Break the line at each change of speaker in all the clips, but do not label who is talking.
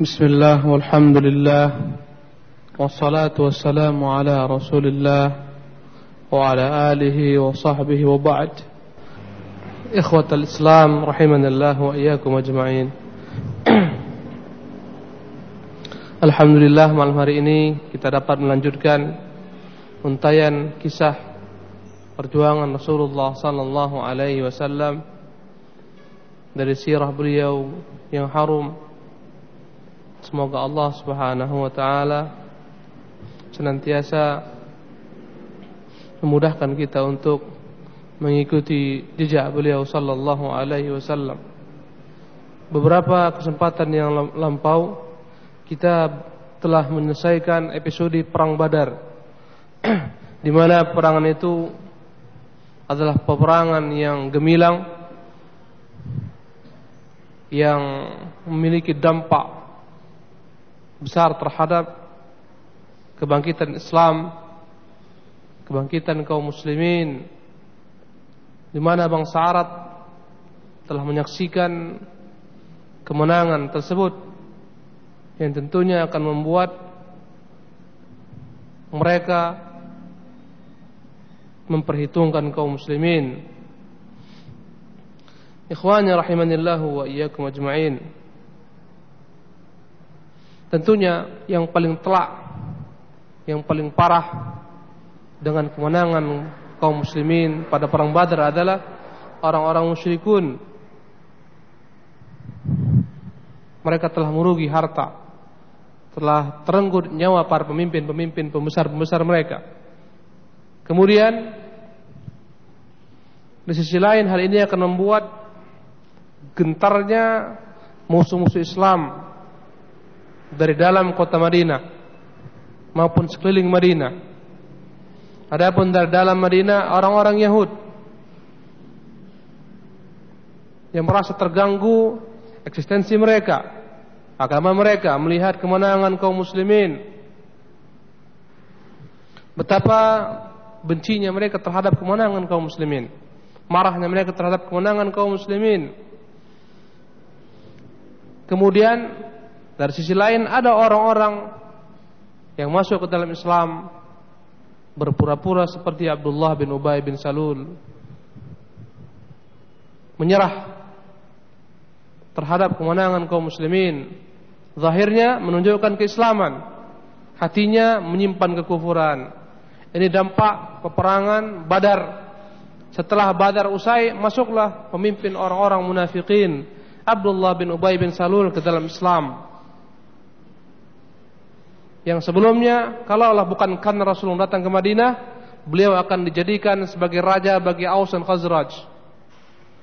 بسم الله والحمد لله والصلاة والسلام على رسول الله وعلى آله وصحبه وبعد إخوة الإسلام رحمنا الله وإياكم أجمعين Alhamdulillah malam hari ini kita dapat melanjutkan untayan kisah perjuangan Rasulullah sallallahu alaihi wasallam dari sirah beliau yang harum. Semoga Allah Subhanahu wa taala senantiasa memudahkan kita untuk mengikuti jejak beliau sallallahu alaihi wasallam. Beberapa kesempatan yang lampau kita telah menyelesaikan episode perang Badar di mana peperangan itu adalah peperangan yang gemilang yang memiliki dampak besar terhadap kebangkitan Islam, kebangkitan kaum muslimin di mana bangsa Arab telah menyaksikan kemenangan tersebut yang tentunya akan membuat mereka memperhitungkan kaum muslimin. Ikhwani rahimanillahu wa iyyakum ajma'in. Tentunya yang paling telak, yang paling parah dengan kemenangan kaum muslimin pada perang Badar adalah orang-orang musyrikun. Mereka telah merugi harta, telah terenggut nyawa para pemimpin-pemimpin pembesar-pembesar mereka. Kemudian di sisi lain hal ini akan membuat gentarnya musuh-musuh Islam dari dalam kota Madinah maupun sekeliling Madinah. Adapun dari dalam Madinah orang-orang Yahud yang merasa terganggu eksistensi mereka agama mereka, melihat kemenangan kaum muslimin. Betapa bencinya mereka terhadap kemenangan kaum muslimin. Marahnya mereka terhadap kemenangan kaum muslimin. Kemudian dari sisi lain ada orang-orang yang masuk ke dalam Islam berpura-pura seperti Abdullah bin Ubay bin Salul menyerah terhadap kemenangan kaum muslimin Zahirnya menunjukkan keislaman, hatinya menyimpan kekufuran. Ini dampak peperangan Badar. Setelah Badar usai, masuklah pemimpin orang-orang munafikin Abdullah bin Ubay bin Salul ke dalam Islam. Yang sebelumnya, kalaulah bukan karena Rasulullah datang ke Madinah, beliau akan dijadikan sebagai raja bagi Aus dan Khazraj.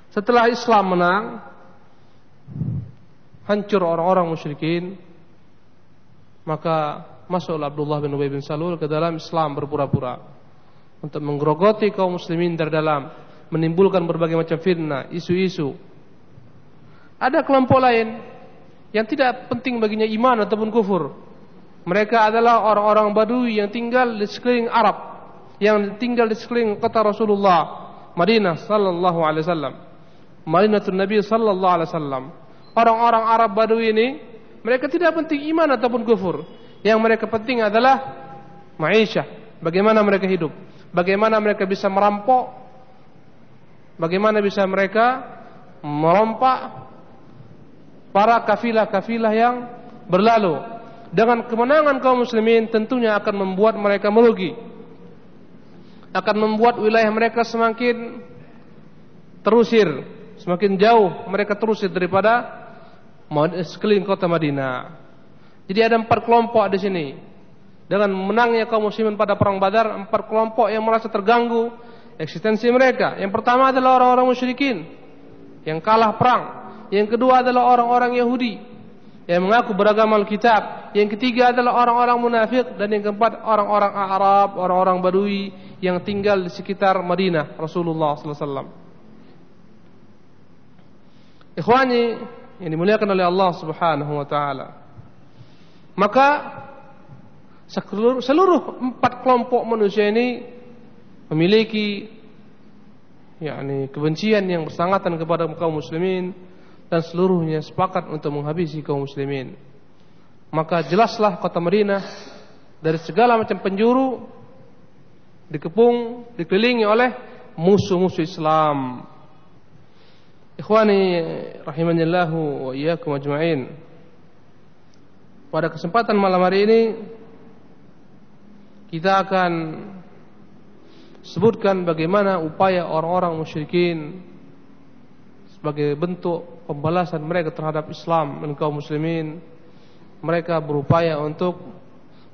Setelah Islam menang, hancur orang-orang musyrikin maka masuklah Abdullah bin Ubay bin Salul ke dalam Islam berpura-pura untuk menggerogoti kaum muslimin dari dalam menimbulkan berbagai macam fitnah, isu-isu. Ada kelompok lain yang tidak penting baginya iman ataupun kufur. Mereka adalah orang-orang Badui yang tinggal di sekeliling Arab, yang tinggal di sekeliling kota Rasulullah, Madinah sallallahu alaihi wasallam. Madinatul Nabi sallallahu alaihi wasallam orang-orang Arab Badui ini mereka tidak penting iman ataupun kufur. Yang mereka penting adalah maisha, bagaimana mereka hidup, bagaimana mereka bisa merampok, bagaimana bisa mereka merompak para kafilah-kafilah yang berlalu. Dengan kemenangan kaum muslimin tentunya akan membuat mereka merugi. Akan membuat wilayah mereka semakin terusir, semakin jauh mereka terusir daripada sekeliling kota Madinah. Jadi ada empat kelompok di sini. Dengan menangnya kaum muslimin pada perang Badar, empat kelompok yang merasa terganggu eksistensi mereka. Yang pertama adalah orang-orang musyrikin yang kalah perang. Yang kedua adalah orang-orang Yahudi yang mengaku beragama Alkitab. Yang ketiga adalah orang-orang munafik dan yang keempat orang-orang Arab, orang-orang Badui yang tinggal di sekitar Madinah Rasulullah sallallahu alaihi wasallam. Ikhwani yang dimuliakan oleh Allah Subhanahu wa taala. Maka seluruh, seluruh empat kelompok manusia ini memiliki yakni kebencian yang bersangatan kepada kaum muslimin dan seluruhnya sepakat untuk menghabisi kaum muslimin. maka jelaslah kota Madinah dari segala macam penjuru dikepung, dikelilingi oleh musuh-musuh Islam. Ikhwani rahimanillahu wa iyyakum ajma'in. Pada kesempatan malam hari ini kita akan sebutkan bagaimana upaya orang-orang musyrikin sebagai bentuk pembalasan mereka terhadap Islam dan kaum muslimin. Mereka berupaya untuk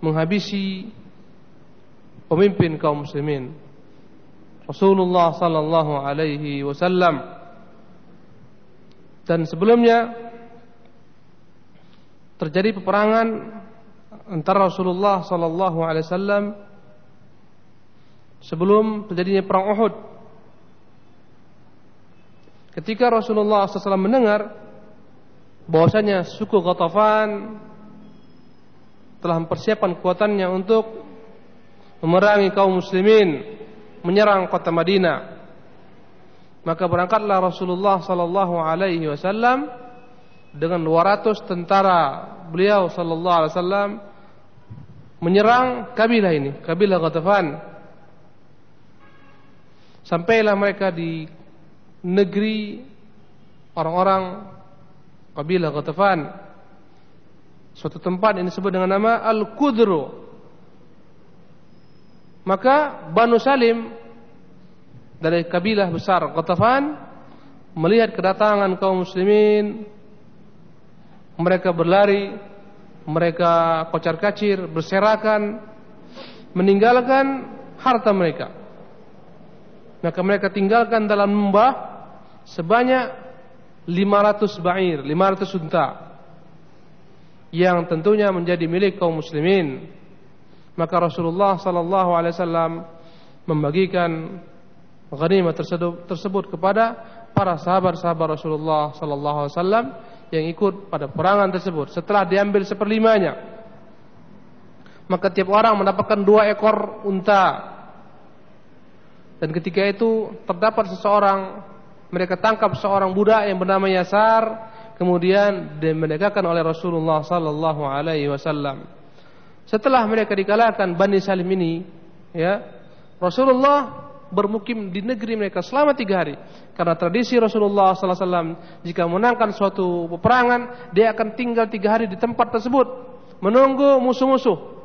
menghabisi pemimpin kaum muslimin. Rasulullah sallallahu alaihi wasallam. Dan sebelumnya terjadi peperangan antara Rasulullah sallallahu alaihi wasallam sebelum terjadinya perang Uhud ketika Rasulullah SAW mendengar bahwasanya suku Ghatafan telah mempersiapkan kekuatannya untuk memerangi kaum muslimin, menyerang kota Madinah. Maka berangkatlah Rasulullah sallallahu alaihi wasallam dengan 200 tentara beliau sallallahu alaihi wasallam menyerang kabilah ini, kabilah Ghatafan. Sampailah mereka di negeri orang-orang kabilah Ghatafan. Suatu tempat ini disebut dengan nama Al-Qudru. Maka Banu Salim dari kabilah besar Qatafan melihat kedatangan kaum muslimin. Mereka berlari mereka kocar-kacir berserakan meninggalkan harta mereka maka mereka tinggalkan dalam lembah sebanyak 500 ba'ir 500 unta yang tentunya menjadi milik kaum muslimin. Maka Rasulullah sallallahu alaihi wasallam membagikan ghanimah tersebut, tersebut kepada para sahabat-sahabat Rasulullah sallallahu alaihi wasallam yang ikut pada perangan tersebut. Setelah diambil seperlimanya, maka tiap orang mendapatkan dua ekor unta. Dan ketika itu terdapat seseorang mereka tangkap seorang budak yang bernama Yasar kemudian dimerdekakan oleh Rasulullah sallallahu alaihi wasallam. Setelah mereka dikalahkan Bani Salim ini, ya, Rasulullah bermukim di negeri mereka selama tiga hari. Karena tradisi Rasulullah sallallahu alaihi wasallam jika menangkan suatu peperangan, dia akan tinggal tiga hari di tempat tersebut, menunggu musuh-musuh.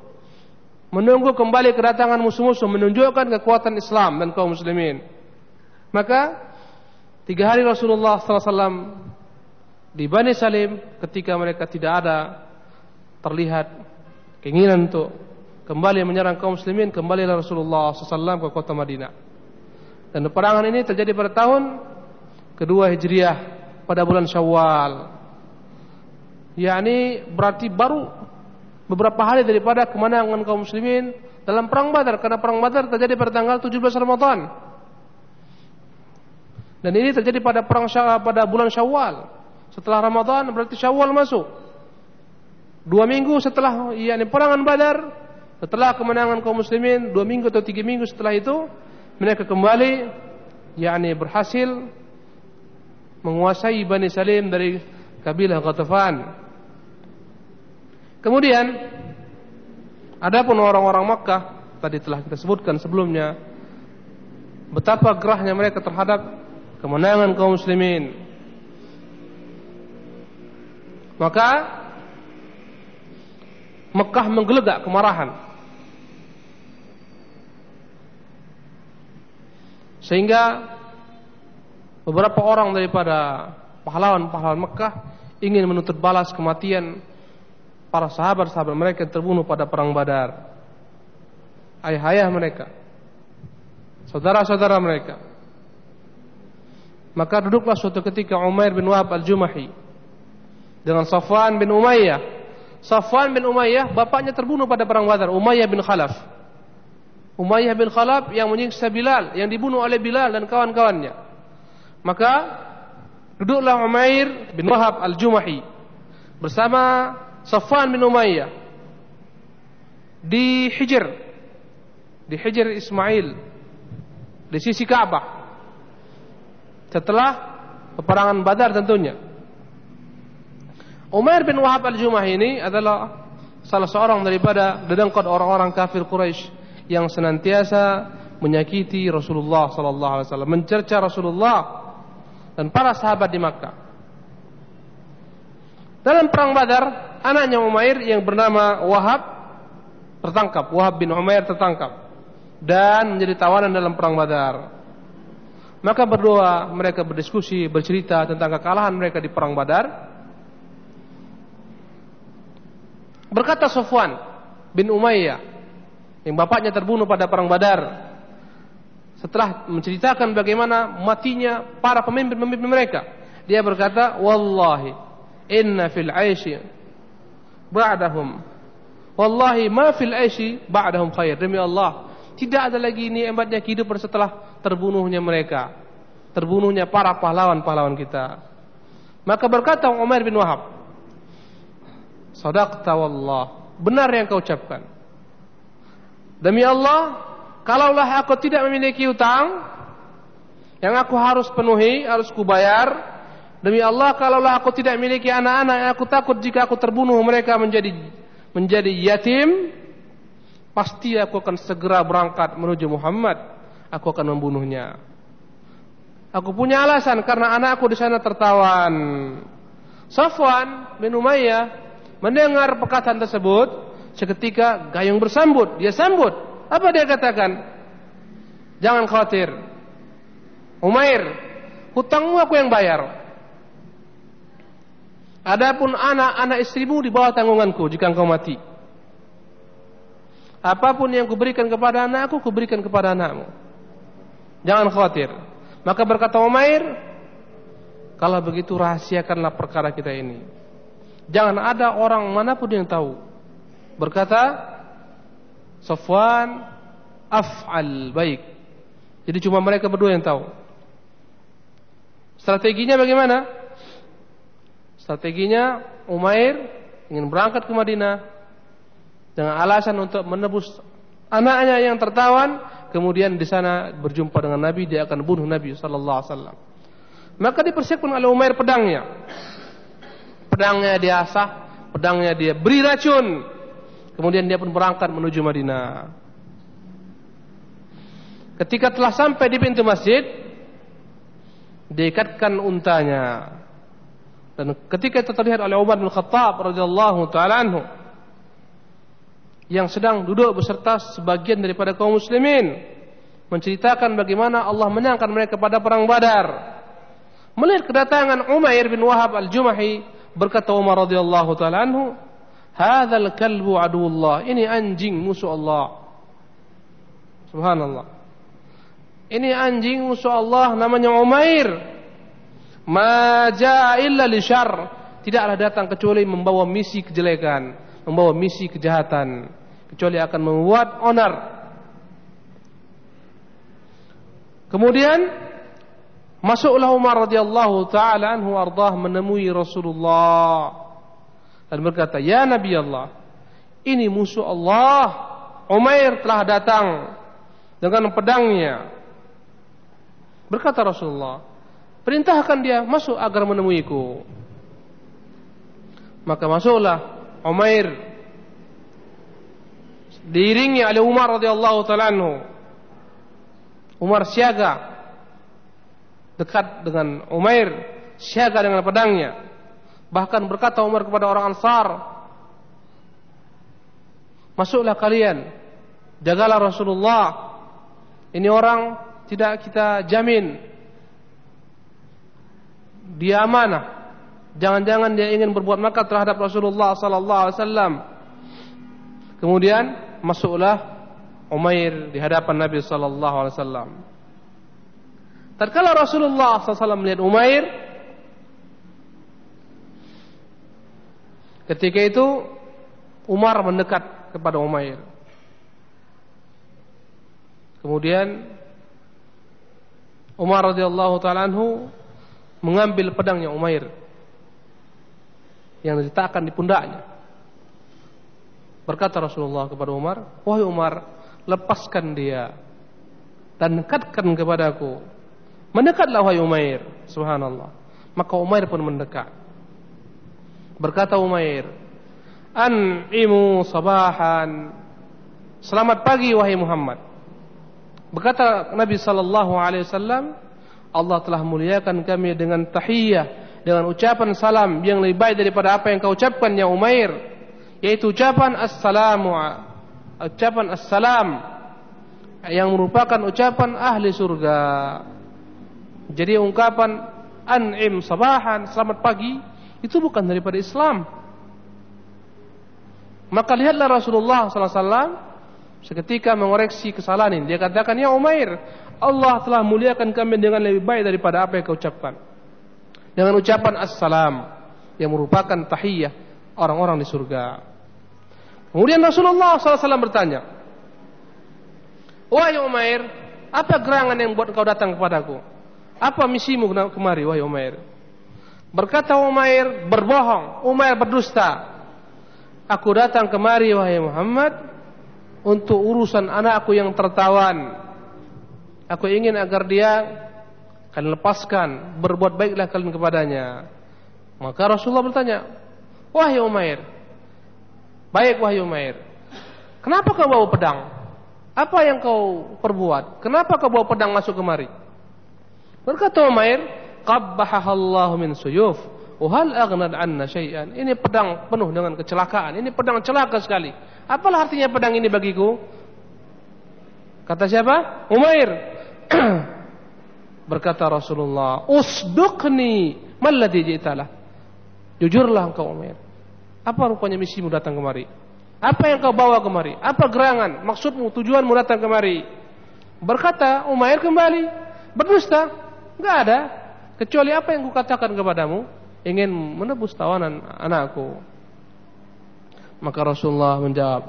Menunggu kembali kedatangan musuh-musuh menunjukkan kekuatan Islam dan kaum muslimin. Maka tiga hari Rasulullah wasallam di Bani Salim ketika mereka tidak ada terlihat keinginan untuk kembali menyerang kaum muslimin kembalilah Rasulullah SAW ke kota Madinah dan peperangan ini terjadi pada tahun kedua Hijriah pada bulan Syawal yakni berarti baru beberapa hari daripada kemenangan kaum muslimin dalam perang Badar karena perang Badar terjadi pada tanggal 17 Ramadan dan ini terjadi pada perang pada bulan Syawal setelah Ramadan berarti Syawal masuk. Dua minggu setelah yakni perangan Badar, setelah kemenangan kaum muslimin, dua minggu atau tiga minggu setelah itu mereka kembali yakni berhasil menguasai Bani Salim dari kabilah Ghatafan. Kemudian adapun orang-orang Makkah tadi telah kita sebutkan sebelumnya betapa gerahnya mereka terhadap kemenangan kaum muslimin maka Mekah menggelegak kemarahan. Sehingga beberapa orang daripada pahlawan-pahlawan Mekah ingin menuntut balas kematian para sahabat-sahabat mereka terbunuh pada perang Badar. Ayah-ayah mereka, saudara-saudara mereka. Maka duduklah suatu ketika Umair bin Wahab al-Jumahi dengan Safwan bin Umayyah. Safwan bin Umayyah bapaknya terbunuh pada perang Badar, Umayyah bin Khalaf. Umayyah bin Khalaf yang menyiksa Bilal, yang dibunuh oleh Bilal dan kawan-kawannya. Maka duduklah Umair bin Wahab al-Jumahi bersama Safwan bin Umayyah. Di Hijr. Di Hijr Ismail. Di sisi Ka'bah setelah peperangan Badar tentunya. Umar bin Wahab al-Jumah ini adalah salah seorang daripada dedengkot orang-orang kafir Quraisy yang senantiasa menyakiti Rasulullah sallallahu alaihi wasallam, mencerca Rasulullah dan para sahabat di Makkah. Dalam perang Badar, anaknya Umair yang bernama Wahab tertangkap, Wahab bin Umair tertangkap dan menjadi tawanan dalam perang Badar. Maka berdoa, mereka berdiskusi, bercerita tentang kekalahan mereka di perang Badar. Berkata Sofwan bin Umayyah yang bapaknya terbunuh pada perang Badar. Setelah menceritakan bagaimana matinya para pemimpin-pemimpin mereka, dia berkata, "Wallahi inna fil 'aishi ba'dahum wallahi ma fil 'aishi ba'dahum khair." Demi Allah, tidak ada lagi nikmatnya kehidupan setelah terbunuhnya mereka. Terbunuhnya para pahlawan-pahlawan kita. Maka berkata Umar bin Wahab, Sadaqta wallah. Benar yang kau ucapkan. Demi Allah, kalaulah aku tidak memiliki utang yang aku harus penuhi, harus kubayar. Demi Allah, kalaulah aku tidak memiliki anak-anak aku takut jika aku terbunuh mereka menjadi menjadi yatim, pasti aku akan segera berangkat menuju Muhammad. Aku akan membunuhnya. Aku punya alasan karena anakku di sana tertawan. Safwan bin Umayyah mendengar perkataan tersebut, seketika gayung bersambut, dia sambut. Apa dia katakan? Jangan khawatir. Umair, hutangmu aku yang bayar. Adapun anak-anak istrimu di bawah tanggunganku jika engkau mati. Apa pun yang kuberikan kepada anakku, kuberikan kepada anakmu. Jangan khawatir. Maka berkata Umair, kalau begitu rahasiakanlah perkara kita ini. Jangan ada orang mana pun yang tahu. Berkata Safwan af'al baik. Jadi cuma mereka berdua yang tahu. Strateginya bagaimana? Strateginya Umair ingin berangkat ke Madinah dengan alasan untuk menebus anaknya yang tertawan, kemudian di sana berjumpa dengan Nabi, dia akan bunuh Nabi sallallahu alaihi wasallam. Maka dipersiapkan oleh Umair pedangnya pedangnya dia asah, pedangnya dia beri racun. Kemudian dia pun berangkat menuju Madinah. Ketika telah sampai di pintu masjid, diikatkan untanya. Dan ketika itu terlihat oleh Umar bin Khattab radhiyallahu taala anhu yang sedang duduk beserta sebagian daripada kaum muslimin menceritakan bagaimana Allah menangkan mereka pada perang Badar. Melihat kedatangan Umair bin Wahab al-Jumahi Berkata Umar radhiyallahu taala anhu, "Hadzal kalbu aduullah." Ini anjing musuh Allah. Subhanallah. Ini anjing musuh Allah namanya Umair. Ma illa li. Tidaklah datang kecuali membawa misi kejelekan, membawa misi kejahatan, kecuali akan membuat onar. Kemudian Masuklah Umar radhiyallahu taala anhu ardah menemui Rasulullah dan berkata, "Ya Nabi Allah, ini musuh Allah. Umair telah datang dengan pedangnya." Berkata Rasulullah, "Perintahkan dia masuk agar menemuiku." Maka masuklah Umair diiringi oleh Umar radhiyallahu taala anhu. Umar siaga dekat dengan Umair, siaga dengan pedangnya. Bahkan berkata Umar kepada orang Ansar, "Masuklah kalian, jagalah Rasulullah. Ini orang tidak kita jamin dia amanah. Jangan-jangan dia ingin berbuat maka terhadap Rasulullah sallallahu alaihi wasallam." Kemudian masuklah Umair di hadapan Nabi sallallahu alaihi wasallam. Tatkala Rasulullah SAW melihat Umair, ketika itu Umar mendekat kepada Umair. Kemudian Umar radhiyallahu taala anhu mengambil pedangnya Umair yang diletakkan di pundaknya. Berkata Rasulullah kepada Umar, "Wahai Umar, lepaskan dia dan dekatkan kepadaku Mendekatlah wahai Umair. Subhanallah. Maka Umair pun mendekat. Berkata Umair, An'imu sabahan. Selamat pagi wahai Muhammad. Berkata Nabi sallallahu alaihi wasallam, Allah telah muliakan kami dengan tahiyah, dengan ucapan salam yang lebih baik daripada apa yang kau ucapkan ya Umair, yaitu ucapan assalamu ucapan assalam yang merupakan ucapan ahli surga. Jadi ungkapan an'im sabahan, selamat pagi, itu bukan daripada Islam. Maka lihatlah Rasulullah sallallahu alaihi wasallam seketika mengoreksi kesalahan ini. Dia katakan, "Ya Umair, Allah telah muliakan kami dengan lebih baik daripada apa yang kau ucapkan." Dengan ucapan assalam yang merupakan tahiyah orang-orang di surga. Kemudian Rasulullah SAW bertanya, Wahai Umair, apa gerangan yang buat kau datang kepadaku? Apa misimu kemari, wahai Umair? Berkata Umair, berbohong, Umair berdusta. Aku datang kemari wahai Muhammad untuk urusan anakku yang tertawan. Aku ingin agar dia kalian lepaskan, berbuat baiklah kalian kepadanya. Maka Rasulullah bertanya, Wahai Umair, baik wahai Umair, kenapa kau bawa pedang? Apa yang kau perbuat? Kenapa kau bawa pedang masuk kemari? Berkata Umair, Qabbahahallahu min suyuf. Wahal aghnad anna syai'an. Ini pedang penuh dengan kecelakaan. Ini pedang celaka sekali. Apalah artinya pedang ini bagiku? Kata siapa? Umair. Berkata Rasulullah, "Usduqni malladhi ji'talah." Jujurlah engkau Umair. Apa rupanya misimu datang kemari? Apa yang kau bawa kemari? Apa gerangan? Maksudmu, tujuanmu datang kemari? Berkata Umair kembali, berdusta. Enggak ada. Kecuali apa yang kukatakan kepadamu ingin menebus tawanan anakku. Maka Rasulullah menjawab,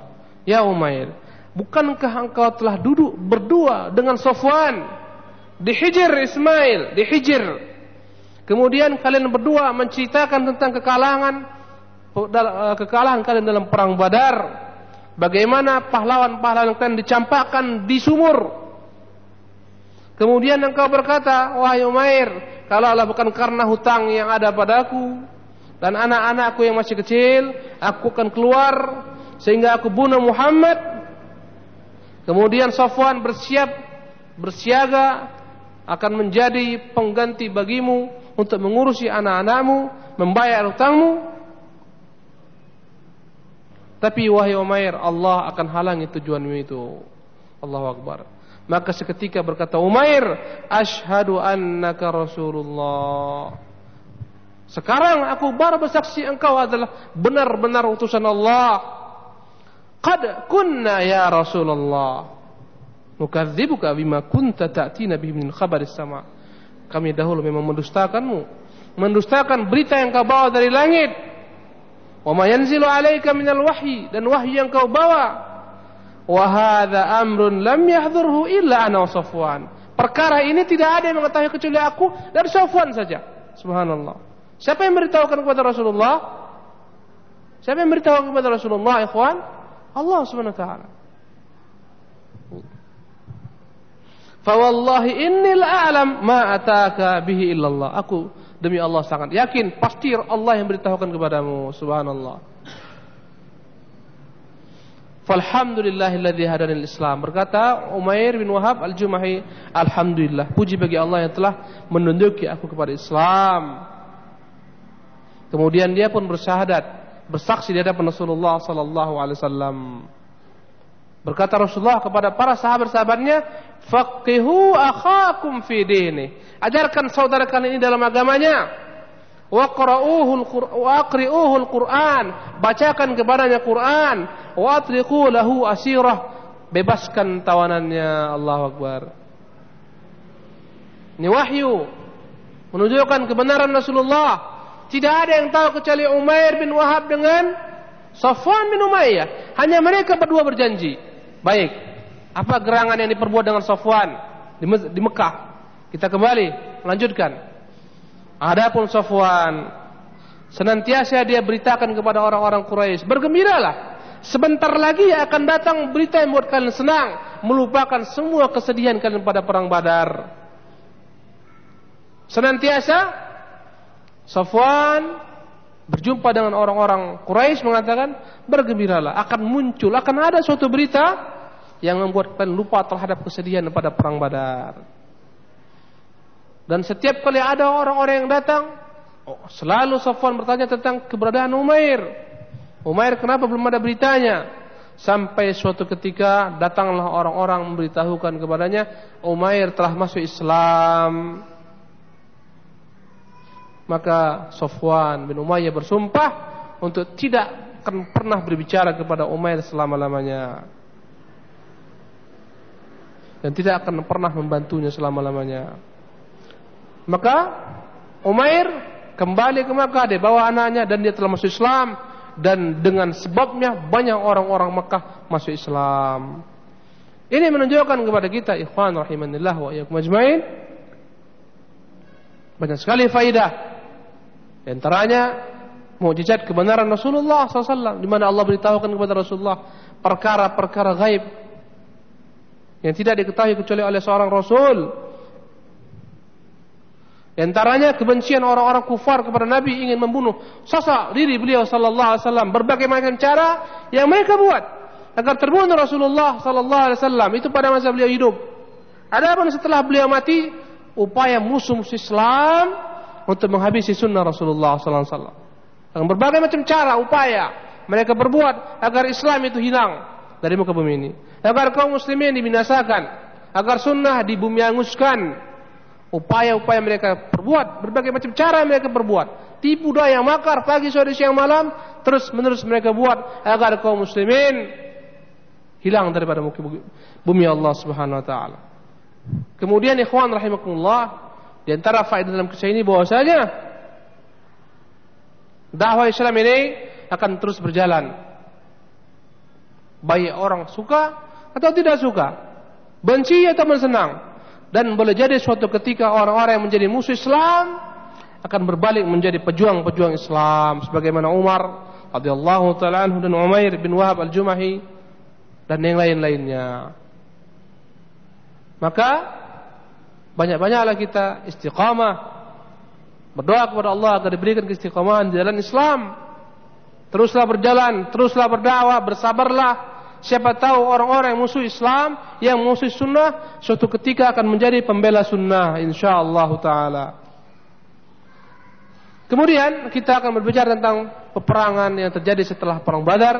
Ya Umair, bukankah engkau telah duduk berdua dengan Sofwan di Hijr Ismail, di Hijr. Kemudian kalian berdua menceritakan tentang kekalahan eh, kekalahan kalian dalam perang Badar. Bagaimana pahlawan-pahlawan kalian dicampakkan di sumur. Kemudian engkau berkata, wahai Umair, kalau Allah bukan karena hutang yang ada padaku dan anak-anakku yang masih kecil, aku akan keluar sehingga aku bunuh Muhammad. Kemudian Safwan bersiap bersiaga akan menjadi pengganti bagimu untuk mengurusi anak-anakmu, membayar hutangmu. Tapi wahai Umair, Allah akan halangi tujuanmu itu. Allahu Akbar. Maka seketika berkata Umair, "Asyhadu annaka Rasulullah." Sekarang aku baru bersaksi engkau adalah benar-benar utusan Allah. Qad kunna ya Rasulullah. Nukadzibuka bima kunta ta'tina bihi min khabaris sama. Kami dahulu memang mendustakanmu, mendustakan berita yang kau bawa dari langit. Wa ma yanzilu 'alaika minal wahyi dan wahyu yang kau bawa Wahada amrun lam yahdurhu illa ana Safwan. Perkara ini tidak ada yang mengetahui kecuali aku dan Safwan saja. Subhanallah. Siapa yang memberitahukan kepada Rasulullah? Siapa yang memberitahukan kepada Rasulullah, ikhwan? Allah Subhanahu wa taala. Fawallahi innil a'lam ma ataka bihi illallah. Aku demi Allah sangat yakin pasti Allah yang beritahukan kepadamu. Subhanallah. Falhamdulillahilladzi hadanil Islam. Berkata Umair bin Wahab Al-Jumahi, Alhamdulillah, puji bagi Allah yang telah menunjuki aku kepada Islam. Kemudian dia pun bersyahadat, bersaksi di hadapan Rasulullah sallallahu alaihi wasallam. Berkata Rasulullah kepada para sahabat-sahabatnya, "Faqihu akhakum fi dini." Ajarkan saudara kalian ini dalam agamanya. waqra'uhul Qur'an bacakan kepadanya Quran wa atriqu lahu asirah bebaskan tawanannya Allahu Akbar ini wahyu menunjukkan kebenaran Rasulullah tidak ada yang tahu kecuali Umair bin Wahab dengan Safwan bin Umayyah hanya mereka berdua berjanji baik apa gerangan yang diperbuat dengan Safwan di, di Mekah kita kembali melanjutkan Adapun Safwan senantiasa dia beritakan kepada orang-orang Quraisy, bergembiralah. Sebentar lagi akan datang berita yang membuat kalian senang, melupakan semua kesedihan kalian pada perang Badar. Senantiasa Safwan berjumpa dengan orang-orang Quraisy mengatakan bergembiralah akan muncul akan ada suatu berita yang membuat kalian lupa terhadap kesedihan pada perang Badar. Dan setiap kali ada orang-orang yang datang, oh, selalu Safwan bertanya tentang keberadaan Umair. Umair kenapa belum ada beritanya? Sampai suatu ketika datanglah orang-orang memberitahukan kepadanya Umair telah masuk Islam. Maka Safwan bin Umayyah bersumpah untuk tidak akan pernah berbicara kepada Umair selama-lamanya. Dan tidak akan pernah membantunya selama-lamanya. Maka Umair kembali ke Makkah, dia bawa anaknya dan dia telah masuk Islam dan dengan sebabnya banyak orang-orang Makkah masuk Islam. Ini menunjukkan kepada kita ikhwan rahimanillah wa iyyakum ajmain banyak sekali faidah di antaranya mukjizat kebenaran Rasulullah SAW di mana Allah beritahukan kepada Rasulullah perkara-perkara gaib yang tidak diketahui kecuali oleh seorang Rasul. Di antaranya kebencian orang-orang kufar kepada Nabi ingin membunuh sosok diri beliau sallallahu alaihi wasallam berbagai macam cara yang mereka buat agar terbunuh Rasulullah sallallahu alaihi wasallam itu pada masa beliau hidup. Adapun setelah beliau mati upaya musuh-musuh Islam untuk menghabisi sunnah Rasulullah SAW. Dengan berbagai macam cara, upaya mereka berbuat agar Islam itu hilang dari muka bumi ini. Agar kaum muslimin dibinasakan, agar sunnah dibumianguskan. Upaya-upaya mereka perbuat, berbagai macam cara mereka berbuat. Tipu daya makar pagi sore siang malam terus menerus mereka buat agar kaum muslimin hilang daripada muka bumi Allah Subhanahu wa taala. Kemudian ikhwan rahimakumullah di antara faedah dalam kisah ini bahwasanya dakwah Islam ini akan terus berjalan. Baik orang suka atau tidak suka, benci atau senang. Dan boleh jadi suatu ketika orang-orang yang menjadi musuh Islam akan berbalik menjadi pejuang-pejuang Islam sebagaimana Umar radhiyallahu taala dan Umair bin Wahab al-Jumahi dan yang lain-lainnya. Maka banyak-banyaklah kita istiqamah berdoa kepada Allah agar diberikan keistiqamahan di jalan Islam. Teruslah berjalan teruslah berdakwah bersabarlah. Siapa tahu orang-orang yang musuh Islam yang musuh sunnah suatu ketika akan menjadi pembela sunnah insyaallah taala. Kemudian kita akan berbicara tentang peperangan yang terjadi setelah perang Badar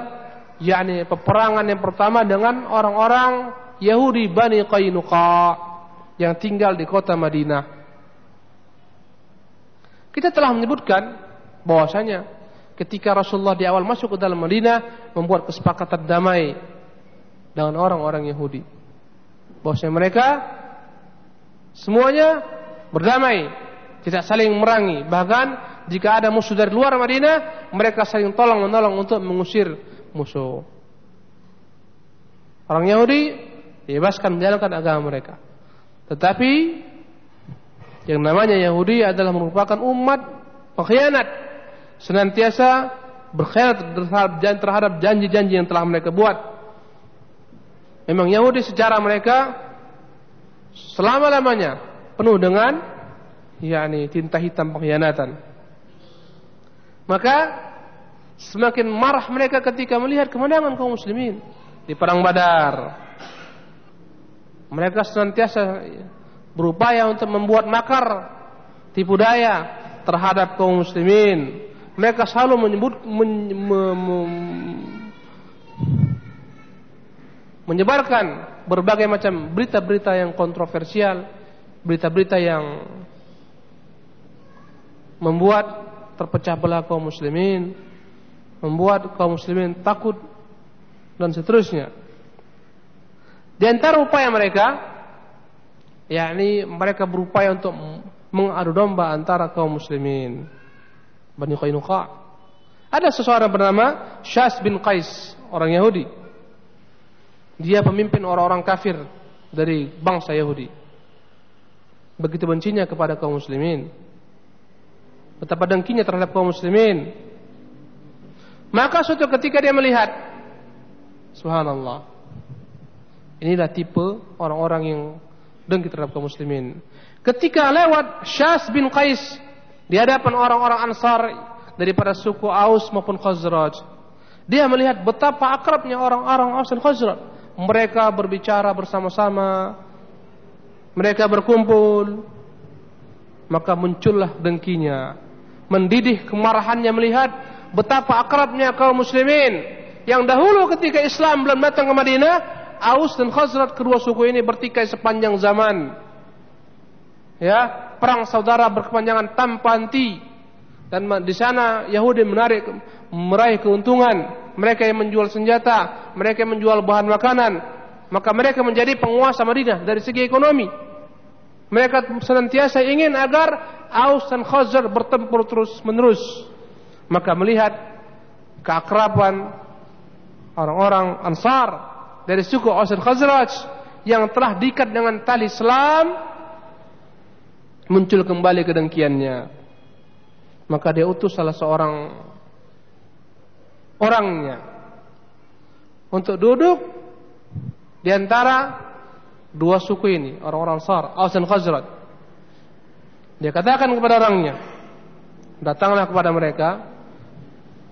yakni peperangan yang pertama dengan orang-orang Yahudi Bani Qainuqa yang tinggal di kota Madinah. Kita telah menyebutkan bahwasanya ketika Rasulullah di awal masuk ke dalam Madinah membuat kesepakatan damai dengan orang-orang Yahudi. Bahwasanya mereka semuanya berdamai, tidak saling merangi. Bahkan jika ada musuh dari luar Madinah, mereka saling tolong menolong untuk mengusir musuh. Orang Yahudi dibebaskan menjalankan agama mereka. Tetapi yang namanya Yahudi adalah merupakan umat pengkhianat. Senantiasa berkhianat terhadap janji-janji yang telah mereka buat. Memang Yahudi secara mereka selama-lamanya penuh dengan yakni tinta hitam pengkhianatan. Maka semakin marah mereka ketika melihat kemenangan kaum muslimin di perang Badar. Mereka senantiasa berupaya untuk membuat makar, tipu daya terhadap kaum muslimin. Mereka selalu menyebut men, me, me, menyebarkan berbagai macam berita-berita yang kontroversial, berita-berita yang membuat terpecah belah kaum muslimin, membuat kaum muslimin takut dan seterusnya. Di antara upaya mereka, yakni mereka berupaya untuk mengadu domba antara kaum muslimin. Bani Qainuqa. Ada seseorang bernama Syas bin Qais, orang Yahudi. Dia pemimpin orang-orang kafir dari bangsa Yahudi. Begitu bencinya kepada kaum muslimin. Betapa dengkinya terhadap kaum muslimin. Maka suatu ketika dia melihat Subhanallah Inilah tipe orang-orang yang dengki terhadap kaum muslimin. Ketika lewat Syas bin Qais di hadapan orang-orang Ansar daripada suku Aus maupun Khazraj. Dia melihat betapa akrabnya orang-orang Aus dan Khazraj. Mereka berbicara bersama-sama, mereka berkumpul, maka muncullah dengkinya, mendidih kemarahannya melihat betapa akrabnya kaum muslimin yang dahulu ketika Islam belum datang ke Madinah, Aus dan Khazraj kedua suku ini bertikai sepanjang zaman. Ya, perang saudara berkepanjangan tanpa henti. Dan di sana Yahudi menarik meraih keuntungan. Mereka yang menjual senjata, mereka yang menjual bahan makanan, maka mereka menjadi penguasa Madinah dari segi ekonomi. Mereka senantiasa ingin agar Aus dan Khazraj bertempur terus menerus. Maka melihat keakraban orang-orang Ansar dari suku Aus dan Khazraj yang telah diikat dengan tali Islam muncul kembali kedengkiannya. Maka dia utus salah seorang orangnya untuk duduk di antara dua suku ini, orang-orang Ansar, Aus dan Khazraj. Dia katakan kepada orangnya, datanglah kepada mereka,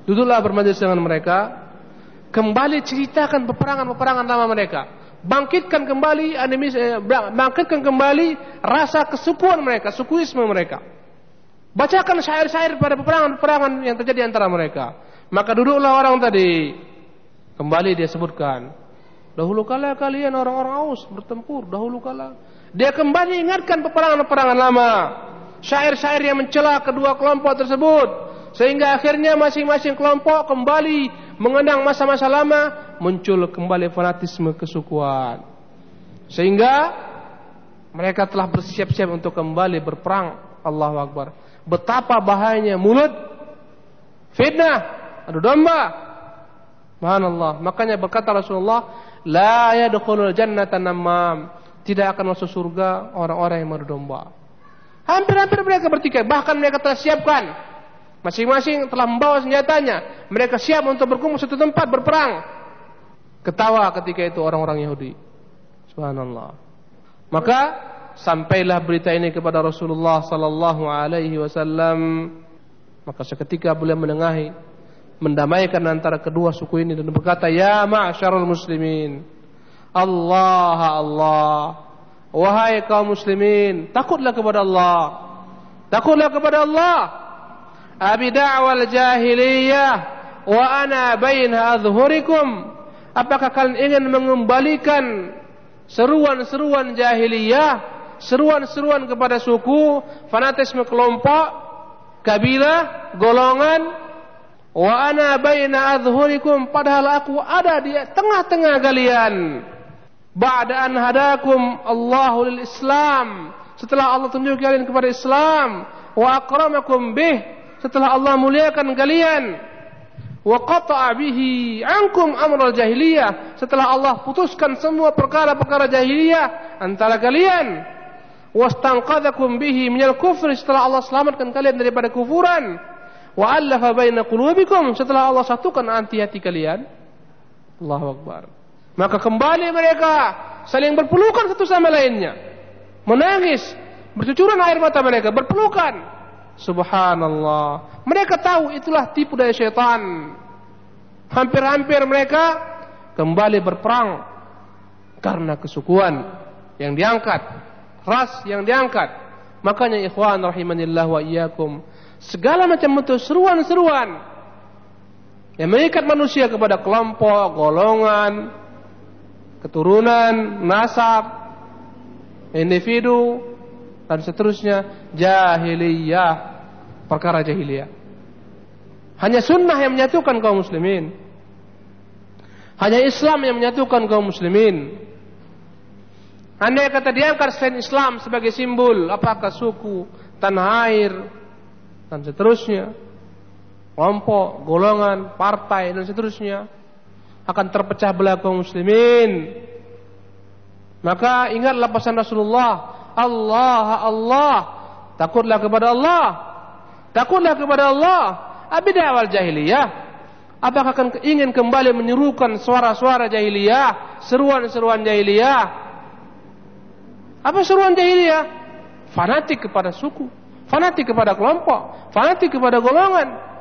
duduklah bermajlis dengan mereka, kembali ceritakan peperangan-peperangan lama mereka. Bangkitkan kembali animis, eh, bangkitkan kembali rasa kesukuan mereka, sukuisme mereka. Bacakan syair-syair pada peperangan-peperangan yang terjadi antara mereka. Maka duduklah orang tadi. Kembali dia sebutkan. Dahulu kala kalian orang-orang Aus bertempur. Dahulu kala. Dia kembali ingatkan peperangan-peperangan lama. Syair-syair yang mencela kedua kelompok tersebut. Sehingga akhirnya masing-masing kelompok kembali mengenang masa-masa lama, muncul kembali fanatisme kesukuan. Sehingga mereka telah bersiap-siap untuk kembali berperang. Allahu Akbar. Betapa bahayanya mulut fitnah, adu domba. Subhanallah. Makanya berkata Rasulullah, la yadkhulul jannata namam. Tidak akan masuk surga orang-orang yang domba. Hampir-hampir mereka bertikai, bahkan mereka telah siapkan Masing-masing telah membawa senjatanya. Mereka siap untuk berkumpul satu tempat berperang. Ketawa ketika itu orang-orang Yahudi. Subhanallah. Maka sampailah berita ini kepada Rasulullah sallallahu alaihi wasallam. Maka seketika beliau menengahi mendamaikan antara kedua suku ini dan berkata, "Ya ma'syarul muslimin, Allah Allah, wahai kaum muslimin, takutlah kepada Allah. Takutlah kepada Allah." Abi da'wal jahiliyah wa ana baina adhhurikum apakah kalian ingin mengembalikan seruan-seruan jahiliyah seruan-seruan kepada suku fanatisme kelompok kabilah golongan? Wa ana baina adhhurikum padahal aku ada di tengah-tengah kalian. Ba'da an hadakum Allahu lil Islam. Setelah Allah tunjuk kalian kepada Islam wa akramakum bih setelah Allah muliakan kalian. Wa qata'a bihi ankum amral jahiliyah. Setelah Allah putuskan semua perkara-perkara jahiliyah antara kalian. Wastanqadhakum bihi minal kufri. Setelah Allah selamatkan kalian daripada kufuran. Wa allafa baina qulubikum. Setelah Allah satukan anti hati kalian. Allahu akbar. Maka kembali mereka saling berpelukan satu sama lainnya. Menangis. Bercucuran air mata mereka. Berpelukan Subhanallah. Mereka tahu itulah tipu daya syaitan. Hampir-hampir mereka kembali berperang karena kesukuan yang diangkat, ras yang diangkat. Makanya ikhwan rahimanillah wa iyyakum, segala macam bentuk seruan-seruan yang mengikat manusia kepada kelompok, golongan, keturunan, nasab, individu dan seterusnya jahiliyah, perkara jahiliyah. Hanya sunnah yang menyatukan kaum muslimin. Hanya Islam yang menyatukan kaum muslimin. Andai kata diangkat selain Islam sebagai simbol, apakah suku, tanah air, dan seterusnya, kelompok, golongan, partai, dan seterusnya, akan terpecah belah kaum muslimin. Maka ingatlah pesan Rasulullah, Allah, Allah, Takutlah kepada Allah. Takutlah kepada Allah. Abidah awal jahiliyah. Apakah akan ingin kembali menyerukan suara-suara jahiliyah, seruan-seruan jahiliyah? Apa seruan jahiliyah? Fanatik kepada suku, fanatik kepada kelompok, fanatik kepada golongan.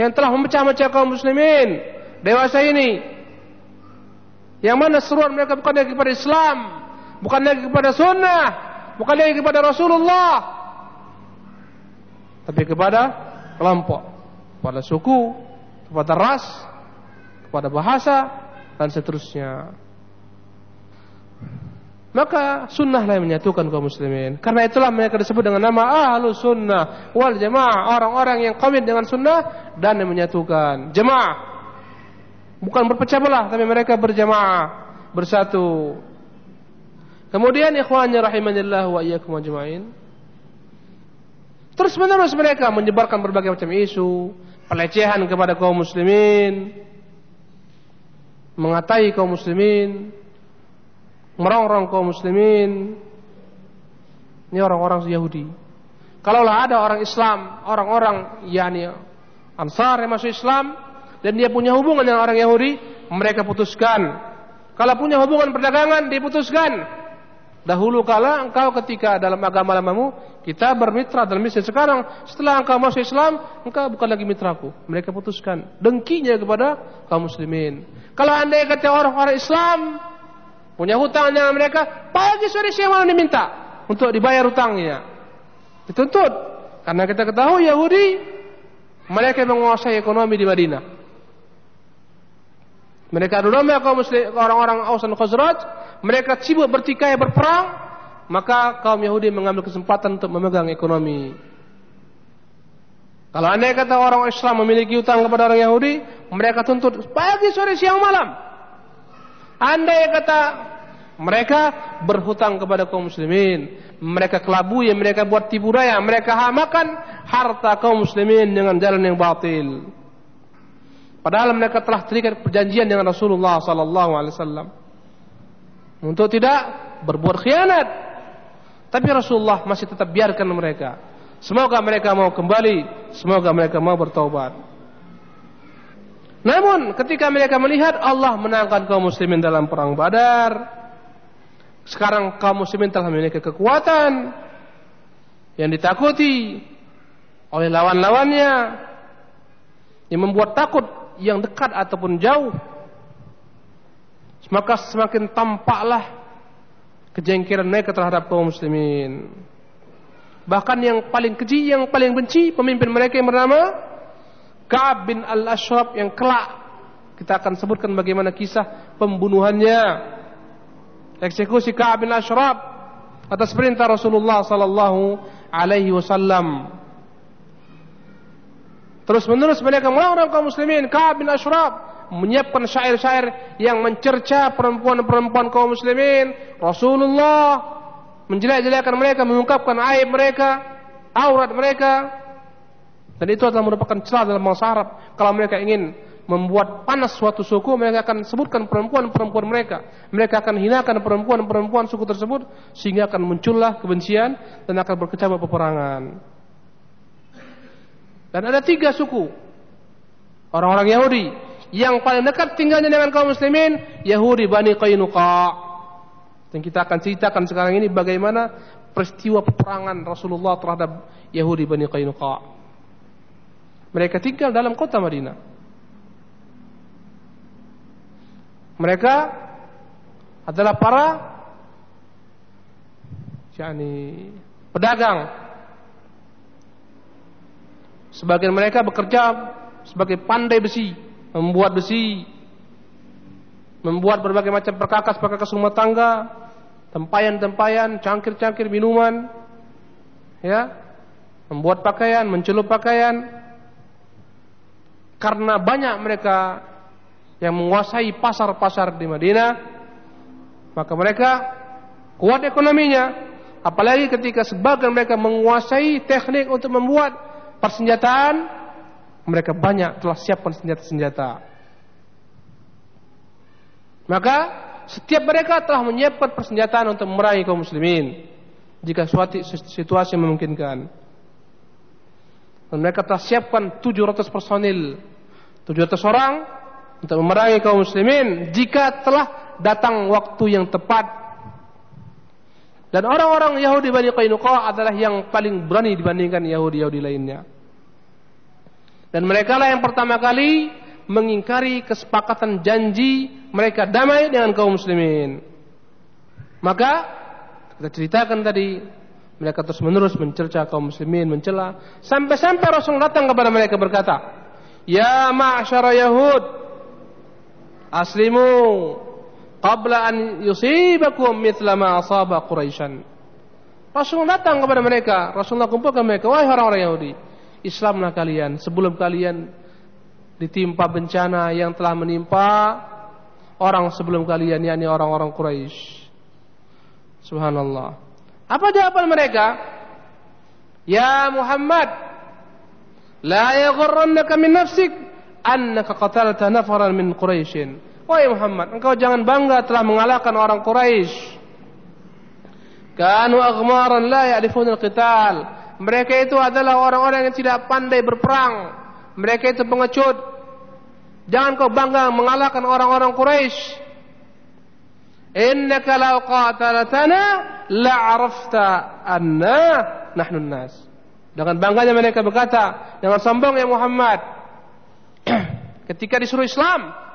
yang telah memecah-mecah kaum muslimin dewasa ini. Yang mana seruan mereka bukan lagi kepada Islam, bukan lagi kepada sunnah, bukan lagi kepada Rasulullah, tapi kepada kelompok, kepada suku, kepada ras, kepada bahasa dan seterusnya. Maka sunnahlah yang menyatukan kaum muslimin. Karena itulah mereka disebut dengan nama ahlu sunnah wal jamaah. Orang-orang yang kawin dengan sunnah dan yang menyatukan. Jemaah. Bukan berpecah belah, tapi mereka berjamaah. Bersatu. Kemudian ikhwannya rahimanillah wa iyyakum ajma'in. Terus menerus mereka menyebarkan berbagai macam isu. Pelecehan kepada kaum muslimin. Mengatai kaum muslimin merongrong kaum muslimin. Ini orang-orang Yahudi. Kalaulah ada orang Islam, orang-orang yakni Ansar yang masuk Islam dan dia punya hubungan dengan orang Yahudi, mereka putuskan. Kalau punya hubungan perdagangan, diputuskan. Dahulu kala engkau ketika dalam agama lamamu kita bermitra dalam Islam. Sekarang setelah engkau masuk Islam, engkau bukan lagi mitraku. Mereka putuskan dengkinya kepada kaum muslimin. Kalau anda kata orang-orang Islam punya hutang dengan mereka, pagi sore siang malam diminta untuk dibayar hutangnya. Dituntut. Karena kita ketahui Yahudi mereka menguasai ekonomi di Madinah. Mereka dulu kaum muslim orang-orang Aus dan Khazraj, mereka sibuk bertikai berperang, maka kaum Yahudi mengambil kesempatan untuk memegang ekonomi. Kalau anda kata orang Islam memiliki hutang kepada orang Yahudi, mereka tuntut pagi, sore, siang, malam. Anda yang kata mereka berhutang kepada kaum muslimin, mereka kelabui, mereka buat tipu daya, mereka hamakan harta kaum muslimin dengan jalan yang batil. Padahal mereka telah terikat perjanjian dengan Rasulullah sallallahu alaihi wasallam untuk tidak berbuat khianat. Tapi Rasulullah masih tetap biarkan mereka. Semoga mereka mau kembali, semoga mereka mau bertaubat. Namun ketika mereka melihat Allah menangkan kaum muslimin dalam perang Badar, sekarang kaum muslimin telah memiliki kekuatan yang ditakuti oleh lawan-lawannya yang membuat takut yang dekat ataupun jauh. Maka semakin tampaklah kejengkelan mereka terhadap kaum muslimin. Bahkan yang paling keji, yang paling benci pemimpin mereka yang bernama Ka'ab bin Al-Ashraf yang kelak kita akan sebutkan bagaimana kisah pembunuhannya eksekusi Ka'ab bin Ashraf atas perintah Rasulullah sallallahu alaihi wasallam terus menerus mereka melawan kaum muslimin Ka'ab bin Ashraf menyiapkan syair-syair yang mencerca perempuan-perempuan kaum muslimin Rasulullah menjelek-jelekkan mereka mengungkapkan aib mereka aurat mereka dan itu adalah merupakan celah dalam bahasa Arab. Kalau mereka ingin membuat panas suatu suku, mereka akan sebutkan perempuan-perempuan mereka. Mereka akan hinakan perempuan-perempuan suku tersebut sehingga akan muncullah kebencian dan akan berkecamuk peperangan. Dan ada tiga suku orang-orang Yahudi yang paling dekat tinggalnya dengan kaum muslimin Yahudi Bani Qainuqa. Dan kita akan ceritakan sekarang ini bagaimana peristiwa peperangan Rasulullah terhadap Yahudi Bani Qainuqa. Mereka tinggal dalam kota Madinah. Mereka adalah para yakni pedagang. Sebagian mereka bekerja sebagai pandai besi, membuat besi, membuat berbagai macam perkakas-perkakas rumah tangga, tempayan-tempayan, cangkir-cangkir minuman, ya, membuat pakaian, mencelup pakaian, karena banyak mereka yang menguasai pasar-pasar di Madinah, maka mereka kuat ekonominya. Apalagi ketika sebagian mereka menguasai teknik untuk membuat persenjataan, mereka banyak telah siapkan senjata-senjata. Maka setiap mereka telah menyiapkan persenjataan untuk memerangi kaum muslimin jika suatu situasi memungkinkan. Dan mereka telah siapkan 700 personil 700 orang untuk memerangi kaum muslimin jika telah datang waktu yang tepat. Dan orang-orang Yahudi Bani Qainuqa adalah yang paling berani dibandingkan Yahudi-Yahudi lainnya. Dan mereka lah yang pertama kali mengingkari kesepakatan janji mereka damai dengan kaum muslimin. Maka kita ceritakan tadi mereka terus menerus mencerca kaum muslimin, mencela sampai-sampai Rasul datang kepada mereka berkata, "Ya ma'syara Yahud, aslimu qabla an yusibakum mithla ma asaba Quraisyan." Rasul datang kepada mereka, Rasulullah kumpulkan mereka, wahai orang-orang Yahudi, Islamlah kalian sebelum kalian ditimpa bencana yang telah menimpa orang sebelum kalian yakni orang-orang Quraisy. Subhanallah. Apa jawaban mereka? Ya Muhammad, la yaghurrannaka min nafsik annaka qatalta nafaran min Quraisy. Wahai Muhammad, engkau jangan bangga telah mengalahkan orang Quraisy. Kanu aghmaran la ya'rifun al-qital. Mereka itu adalah orang-orang yang tidak pandai berperang. Mereka itu pengecut. Jangan kau bangga mengalahkan orang-orang Quraisy. Innaka law qatalatana la'arafta anna nahnu nas. Dengan bangganya mereka berkata, dengan sombong ya Muhammad. Ketika disuruh Islam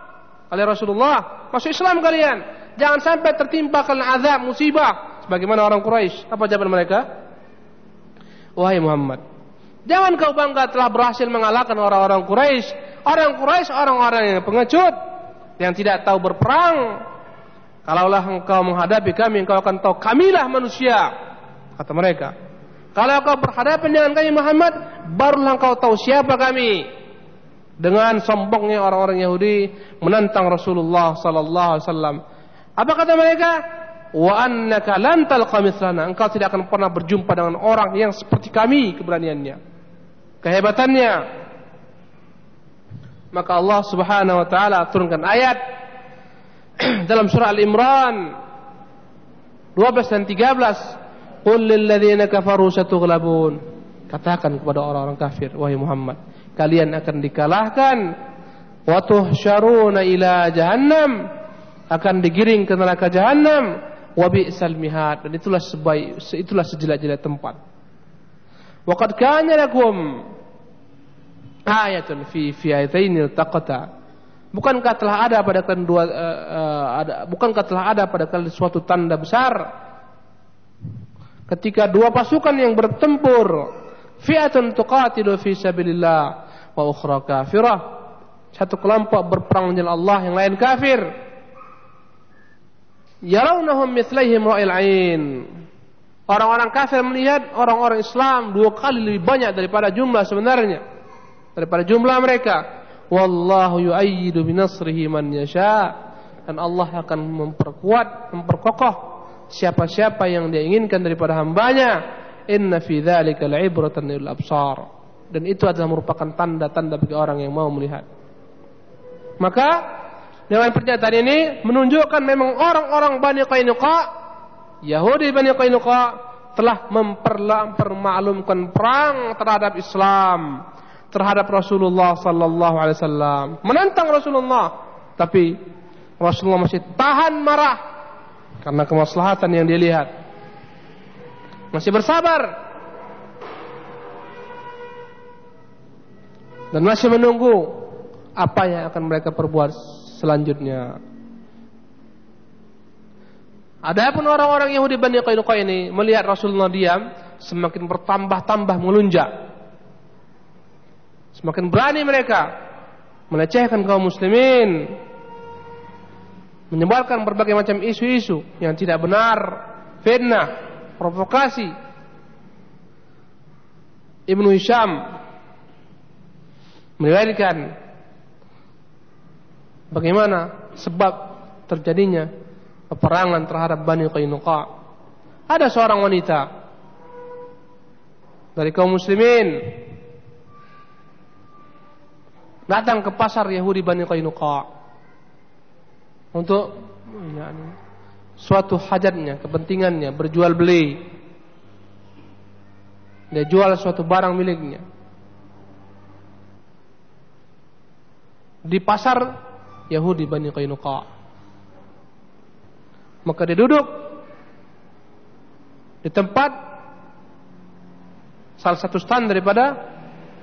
oleh Rasulullah, masuk Islam kalian. Jangan sampai tertimpa kalian azab, musibah sebagaimana orang Quraisy. Apa jawaban mereka? Wahai Muhammad, jangan kau bangga telah berhasil mengalahkan orang-orang Quraisy. Orang Quraisy orang-orang yang pengecut, yang tidak tahu berperang. Kalaulah engkau menghadapi kami, engkau akan tahu kamilah manusia, kata mereka. Kalau kau berhadapan dengan kami Muhammad, barulah engkau tahu siapa kami. Dengan sombongnya orang-orang Yahudi menentang Rasulullah sallallahu alaihi wasallam. Apa kata mereka? wa annaka lan talqa mithlana. Engkau tidak akan pernah berjumpa dengan orang yang seperti kami keberaniannya. Kehebatannya. Maka Allah Subhanahu wa taala turunkan ayat dalam surah Al-Imran 12 dan 13 qul lil ladzina kafaru satughlabun katakan kepada orang-orang kafir wahai Muhammad kalian akan dikalahkan. Wa tuhsyaruna ila jahannam. Akan digiring ke neraka jahanam wa bi'sal mihad. Dan itulah sebaik itulah sejelek-jelek tempat. Wa qad kana lakum ayatun fi fi'ataini taqata. Bukankah telah ada pada kalian dua uh, uh, ada bukankah telah ada pada kalian suatu tanda besar? Ketika dua pasukan yang bertempur fi'atun tuqatilu fi sabilillah wa ukhra kafirah satu kelompok berperang dengan Allah yang lain kafir yarawnahum mithlaihim ra'il ain. Orang-orang kafir melihat orang-orang Islam dua kali lebih banyak daripada jumlah sebenarnya. Daripada jumlah mereka. Wallahu yu'ayyidu binasrihi man yasha. Dan Allah akan memperkuat, memperkokoh siapa-siapa yang dia inginkan daripada hambanya. Inna fi dzalika la'ibratan lil absar. Dan itu adalah merupakan tanda-tanda bagi orang yang mau melihat. Maka dengan pernyataan ini menunjukkan memang orang-orang Bani Qainuqa, Yahudi Bani Qainuqa telah mempermaklumkan perang terhadap Islam, terhadap Rasulullah sallallahu alaihi wasallam, menentang Rasulullah, tapi Rasulullah masih tahan marah karena kemaslahatan yang dia lihat. Masih bersabar. Dan masih menunggu apa yang akan mereka perbuat selanjutnya. Adapun orang-orang Yahudi Bani Qainuqa ini melihat Rasulullah diam, semakin bertambah-tambah melunjak. Semakin berani mereka melecehkan kaum muslimin, menyebarkan berbagai macam isu-isu yang tidak benar, fitnah, provokasi. Ibnu Hisham meriwayatkan bagaimana sebab terjadinya peperangan terhadap Bani Qainuqa. Ada seorang wanita dari kaum muslimin datang ke pasar Yahudi Bani Qainuqa untuk suatu hajatnya, kepentingannya, berjual beli. Dia jual suatu barang miliknya. Di pasar Yahudi Bani Qainuqa. Maka dia duduk di tempat salah satu stand daripada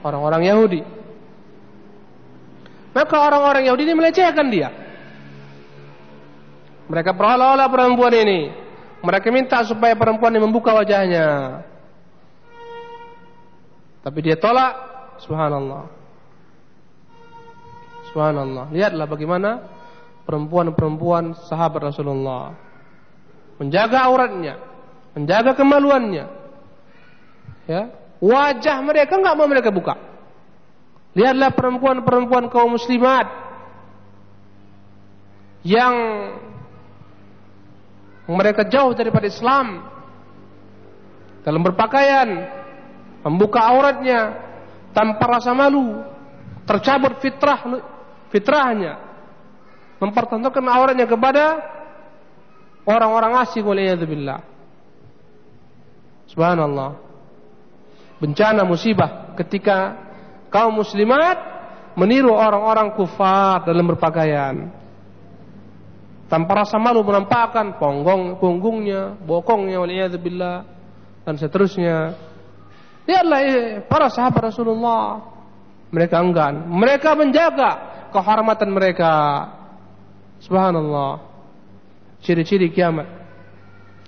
orang-orang Yahudi. Maka orang-orang Yahudi ini melecehkan dia. Mereka berolah-olah perempuan ini. Mereka minta supaya perempuan ini membuka wajahnya. Tapi dia tolak. Subhanallah. Subhanallah. Lihatlah bagaimana perempuan-perempuan sahabat Rasulullah menjaga auratnya, menjaga kemaluannya. Ya, wajah mereka enggak mau mereka buka. Lihatlah perempuan-perempuan kaum muslimat yang mereka jauh daripada Islam dalam berpakaian, membuka auratnya tanpa rasa malu, tercabut fitrah fitrahnya, mempertontonkan auratnya kepada orang-orang asing waliyadzubillah. Subhanallah. Bencana musibah ketika kaum muslimat meniru orang-orang kufar dalam berpakaian. Tanpa rasa malu menampakkan ponggong, punggungnya, bokongnya waliyadzubillah dan seterusnya. Lihatlah eh, para sahabat Rasulullah. Mereka enggan. Mereka menjaga kehormatan mereka. Subhanallah. Ciri-ciri kiamat.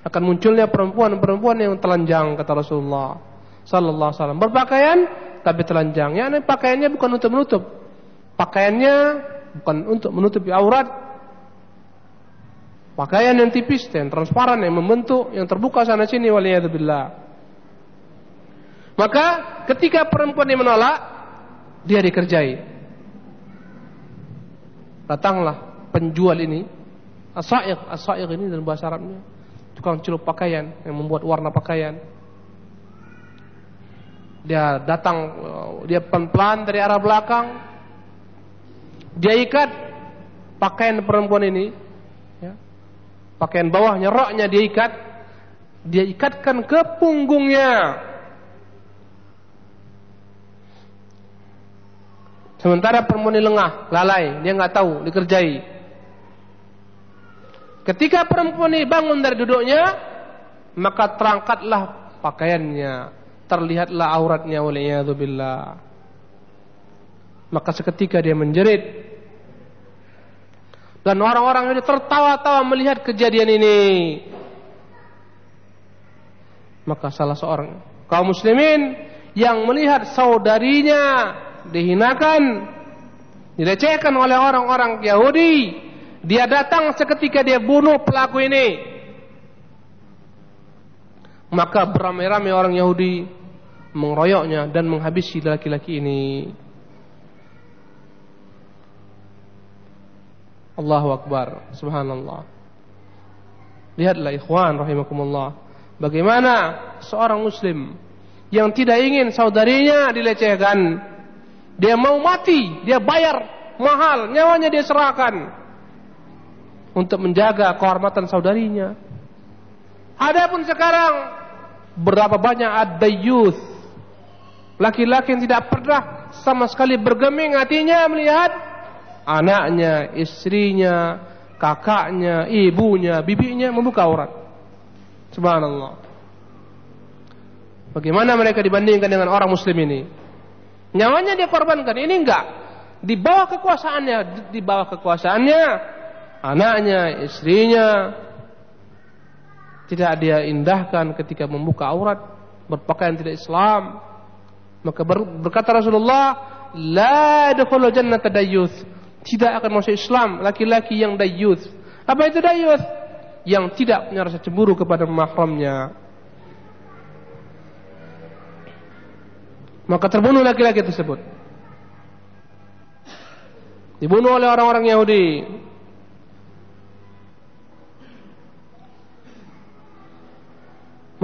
Akan munculnya perempuan-perempuan yang telanjang kata Rasulullah sallallahu alaihi wasallam. Berpakaian tapi telanjang. Ya pakaiannya bukan untuk menutup. Pakaiannya bukan untuk menutupi aurat. Pakaian yang tipis dan transparan yang membentuk yang terbuka sana sini waliyadzubillah. Maka ketika perempuan ini menolak dia dikerjai datanglah penjual ini Asa'iq, asa'iq ini dalam bahasa Arabnya tukang celup pakaian yang membuat warna pakaian. Dia datang, dia pelan-pelan dari arah belakang. Dia ikat pakaian perempuan ini, ya. pakaian bawahnya, roknya dia ikat. Dia ikatkan ke punggungnya. Sementara perempuan ini lengah, lalai, dia nggak tahu, dikerjai. Ketika perempuan bangun dari duduknya, maka terangkatlah pakaiannya, terlihatlah auratnya oleh billah. Maka seketika dia menjerit. Dan orang-orang ini tertawa-tawa melihat kejadian ini. Maka salah seorang kaum muslimin yang melihat saudarinya dihinakan, dilecehkan oleh orang-orang Yahudi, dia datang seketika dia bunuh pelaku ini. Maka beramai-ramai orang Yahudi mengeroyoknya dan menghabisi laki-laki ini. Allahu Akbar. Subhanallah. Lihatlah ikhwan rahimakumullah. Bagaimana seorang muslim yang tidak ingin saudarinya dilecehkan. Dia mau mati, dia bayar mahal, nyawanya dia serahkan untuk menjaga kehormatan saudarinya. Adapun sekarang berapa banyak ada youth laki-laki yang tidak pernah sama sekali bergeming hatinya melihat anaknya, istrinya, kakaknya, ibunya, bibinya membuka aurat. Subhanallah. Bagaimana mereka dibandingkan dengan orang muslim ini? Nyawanya dia korbankan, ini enggak. Di bawah kekuasaannya, di bawah kekuasaannya anaknya, istrinya tidak dia indahkan ketika membuka aurat, berpakaian tidak Islam. Maka berkata Rasulullah, la yadkhulul jannata dayyuth. Tidak akan masuk Islam laki-laki yang dayyuth. Apa itu dayyuth? Yang tidak punya rasa cemburu kepada mahramnya. Maka terbunuh laki-laki tersebut. Dibunuh oleh orang-orang Yahudi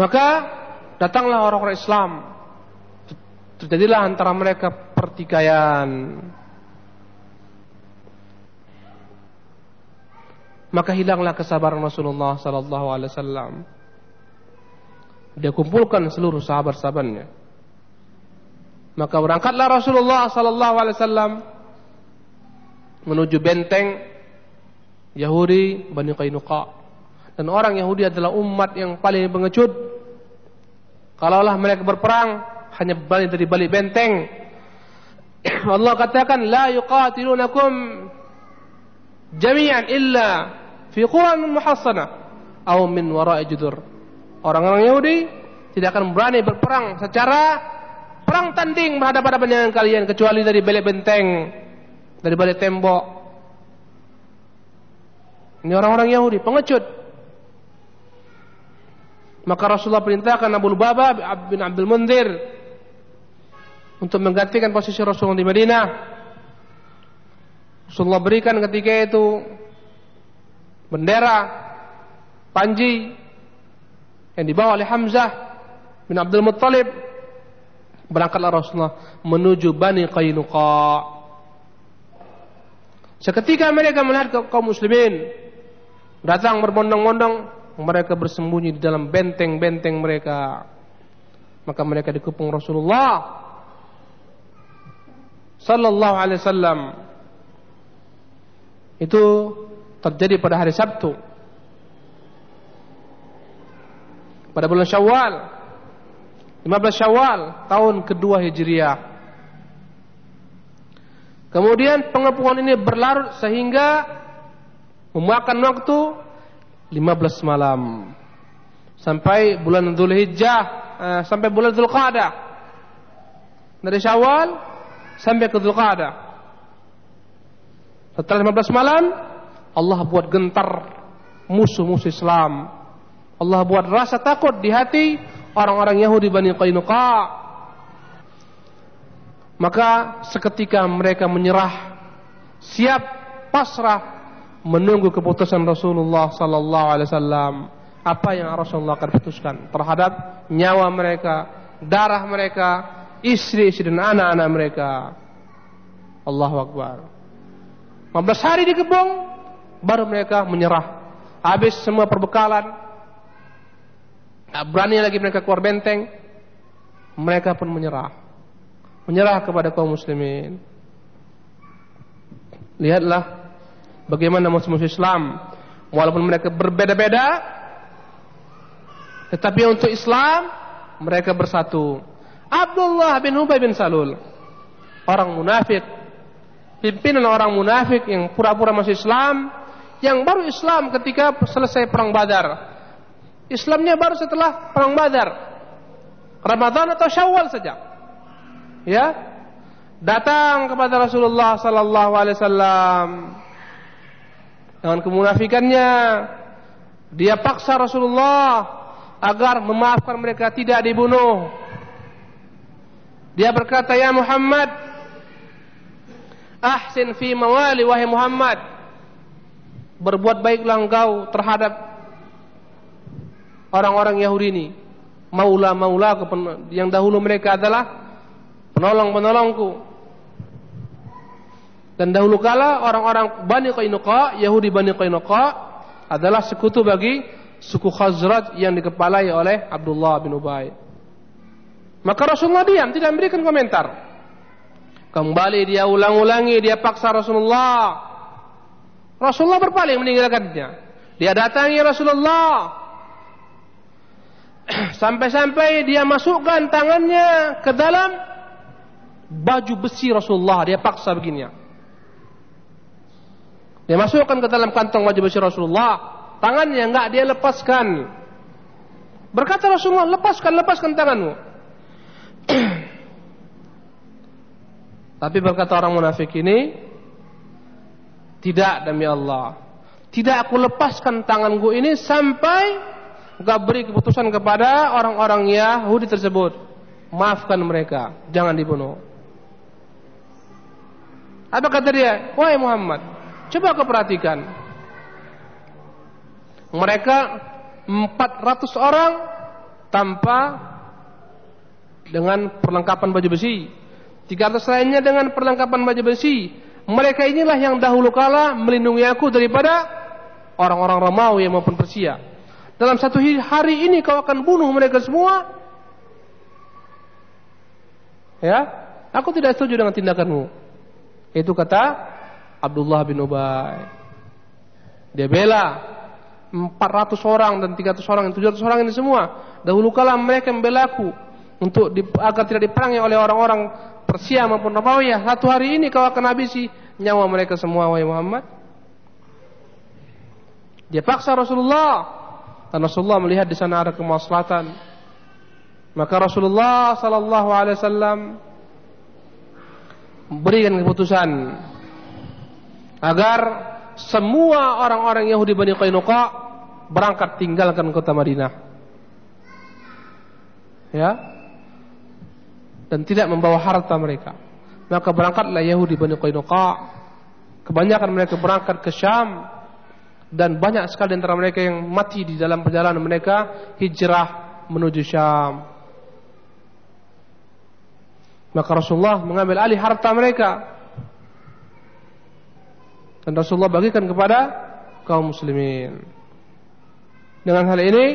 Maka datanglah orang-orang Islam. Terjadilah antara mereka pertikaian. Maka hilanglah kesabaran Rasulullah sallallahu alaihi. Dia kumpulkan seluruh sahabat-sahabatnya. Maka berangkatlah Rasulullah sallallahu alaihi wasallam menuju benteng Yahudi Bani Qainuqa. Dan orang Yahudi adalah umat yang paling pengecut Kalaulah mereka berperang hanya balik dari balik benteng, Allah katakan la yuqatilunakum jami'an illa fi quran muhassana atau min wara'i judur. Orang-orang Yahudi tidak akan berani berperang secara perang tanding berhadapan dengan kalian kecuali dari balik benteng, dari balik tembok. Ini orang-orang Yahudi pengecut. Maka Rasulullah perintahkan Abu Lubaba bin Abdul Mundir untuk menggantikan posisi Rasulullah di Madinah. Rasulullah berikan ketika itu bendera panji yang dibawa oleh Hamzah bin Abdul Muttalib. Berangkatlah Rasulullah menuju Bani Qainuqa. Seketika mereka melihat kaum muslimin datang berbondong-bondong, mereka bersembunyi di dalam benteng-benteng mereka. Maka mereka dikepung Rasulullah sallallahu alaihi wasallam itu terjadi pada hari Sabtu pada bulan Syawal 15 Syawal tahun kedua Hijriah kemudian pengepungan ini berlarut sehingga memakan waktu 15 malam sampai bulan Dzulhijjah eh, sampai bulan Dzulqa'dah dari Syawal sampai ke Dzulqa'dah. Setelah 15 malam, Allah buat gentar musuh-musuh Islam. Allah buat rasa takut di hati orang-orang Yahudi Bani Qainuqa. Maka seketika mereka menyerah, siap pasrah menunggu keputusan Rasulullah sallallahu alaihi wasallam. Apa yang Rasulullah akan putuskan terhadap nyawa mereka, darah mereka, istri-istri dan anak-anak mereka. Allahu Akbar. 15 hari dikebung, baru mereka menyerah. Habis semua perbekalan. Tak berani lagi mereka keluar benteng. Mereka pun menyerah. Menyerah kepada kaum muslimin. Lihatlah bagaimana musuh-musuh Islam. Walaupun mereka berbeda-beda. Tetapi untuk Islam, mereka bersatu. Abdullah bin Ubay bin Salul. Orang munafik. Pimpinan orang munafik yang pura-pura masuk Islam. Yang baru Islam ketika selesai perang badar. Islamnya baru setelah perang badar. Ramadan atau Syawal saja. Ya. Datang kepada Rasulullah sallallahu alaihi wasallam dengan kemunafikannya dia paksa Rasulullah agar memaafkan mereka tidak dibunuh dia berkata, "Ya Muhammad, ahsin fi mawali wahai Muhammad. Berbuat baiklah engkau terhadap orang-orang Yahudi ini. Maula-maula yang dahulu mereka adalah penolong-penolongku. Dan dahulu kala orang-orang Bani Qainuqa, Yahudi Bani Qainuqa adalah sekutu bagi suku Khazraj yang dikepalai oleh Abdullah bin Ubay. Maka Rasulullah diam, tidak memberikan komentar. Kembali dia ulang-ulangi, dia paksa Rasulullah. Rasulullah berpaling meninggalkannya. Dia datangi Rasulullah. Sampai-sampai dia masukkan tangannya ke dalam baju besi Rasulullah. Dia paksa begini. Dia masukkan ke dalam kantong baju besi Rasulullah. Tangannya enggak dia lepaskan. Berkata Rasulullah, lepaskan, lepaskan tanganmu. Tapi berkata orang munafik ini, tidak demi Allah. Tidak aku lepaskan tanganku ini sampai engkau beri keputusan kepada orang-orang Yahudi tersebut. Maafkan mereka, jangan dibunuh. Apa kata dia? Wahai Muhammad, coba kau perhatikan. Mereka 400 orang tanpa dengan perlengkapan baju besi. 300 lainnya dengan perlengkapan baju besi. Mereka inilah yang dahulu kala melindungi aku daripada orang-orang Romawi maupun Persia. Dalam satu hari ini kau akan bunuh mereka semua. Ya, aku tidak setuju dengan tindakanmu. Itu kata Abdullah bin Ubay. Dia bela 400 orang dan 300 orang, 700 orang ini semua. Dahulu kala mereka membela aku untuk di, agar tidak diperangi oleh orang-orang Persia maupun Romawi. Satu hari ini kau akan habisi nyawa mereka semua wahai Muhammad. Dia paksa Rasulullah dan Rasulullah melihat di sana ada kemaslahatan. Maka Rasulullah sallallahu alaihi wasallam berikan keputusan agar semua orang-orang Yahudi Bani Qainuqa berangkat tinggalkan kota Madinah. Ya. Dan tidak membawa harta mereka. Maka berangkatlah Yahudi Bani Qainuqa. Kebanyakan mereka berangkat ke Syam dan banyak sekali antara mereka yang mati di dalam perjalanan mereka hijrah menuju Syam. Maka Rasulullah mengambil alih harta mereka dan Rasulullah bagikan kepada kaum muslimin. Dengan hal ini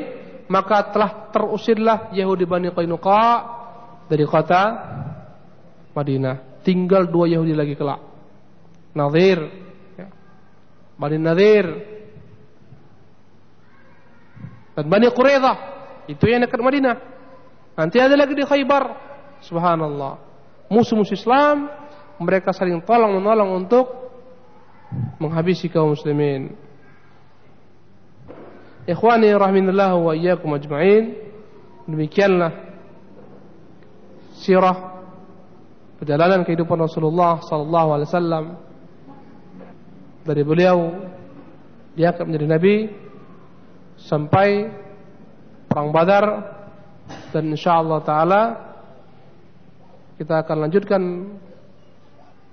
maka telah terusirlah Yahudi Bani Qainuqa dari kota Madinah. Tinggal dua Yahudi lagi kelak. Nadir, ya. Bani Nadir, dan Bani Quraidah. Itu yang dekat Madinah. Nanti ada lagi di Khaybar. Subhanallah. Musuh-musuh Islam mereka saling tolong menolong untuk menghabisi kaum muslimin. Ikhwani rahiminallah wa iyyakum ajma'in. Demikianlah sirah perjalanan kehidupan Rasulullah sallallahu alaihi wasallam dari beliau diangkat menjadi nabi sampai perang Badar dan insyaallah taala kita akan lanjutkan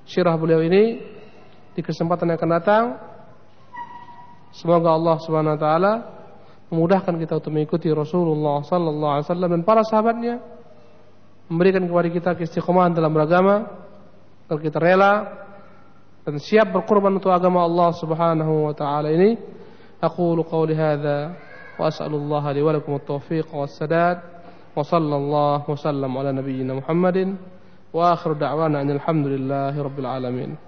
sirah beliau ini di kesempatan yang akan datang. Semoga Allah Subhanahu wa taala memudahkan kita untuk mengikuti Rasulullah sallallahu alaihi wasallam dan para sahabatnya memberikan kepada kita keistiqomahan dalam beragama agar kita rela dan siap berkorban untuk agama Allah Subhanahu wa taala ini. Aku qawli hadza wa as'alullah li wa lakum at-tawfiq was-sadad wa sallallahu wa sallam ala nabiyyina Muhammadin wa akhiru da'wana alhamdulillahi rabbil alamin.